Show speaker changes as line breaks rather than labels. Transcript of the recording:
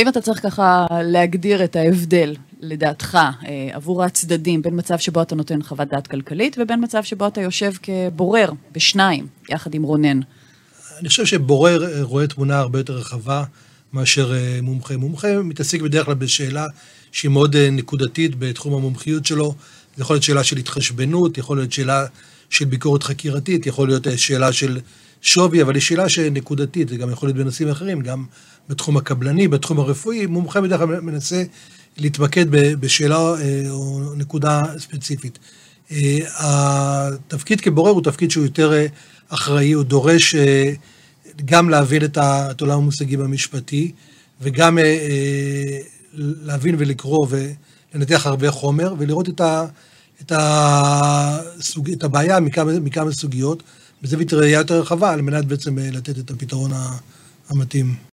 ואם אתה צריך ככה להגדיר את ההבדל, לדעתך, עבור הצדדים, בין מצב שבו אתה נותן חוות דעת כלכלית, ובין מצב שבו אתה יושב כבורר בשניים, יחד עם רונן.
אני חושב שבורר רואה תמונה הרבה יותר רחבה מאשר מומחה. מומחה מתעסק בדרך כלל בשאלה שהיא מאוד נקודתית בתחום המומחיות שלו. זה יכול להיות שאלה של התחשבנות, יכול להיות שאלה של ביקורת חקירתית, יכול להיות שאלה של שווי, אבל היא שאלה שנקודתית, זה גם יכול להיות בנושאים אחרים, גם בתחום הקבלני, בתחום הרפואי, מומחה בדרך כלל מנסה להתמקד בשאלה או נקודה ספציפית. התפקיד כבורר הוא תפקיד שהוא יותר אחראי, הוא דורש גם להבין את עולם המושגים המשפטי, וגם להבין ולקרוא ולנתח הרבה חומר, ולראות את הבעיה מכמה סוגיות, בזווית ראייה יותר רחבה, על מנת בעצם לתת את הפתרון המתאים.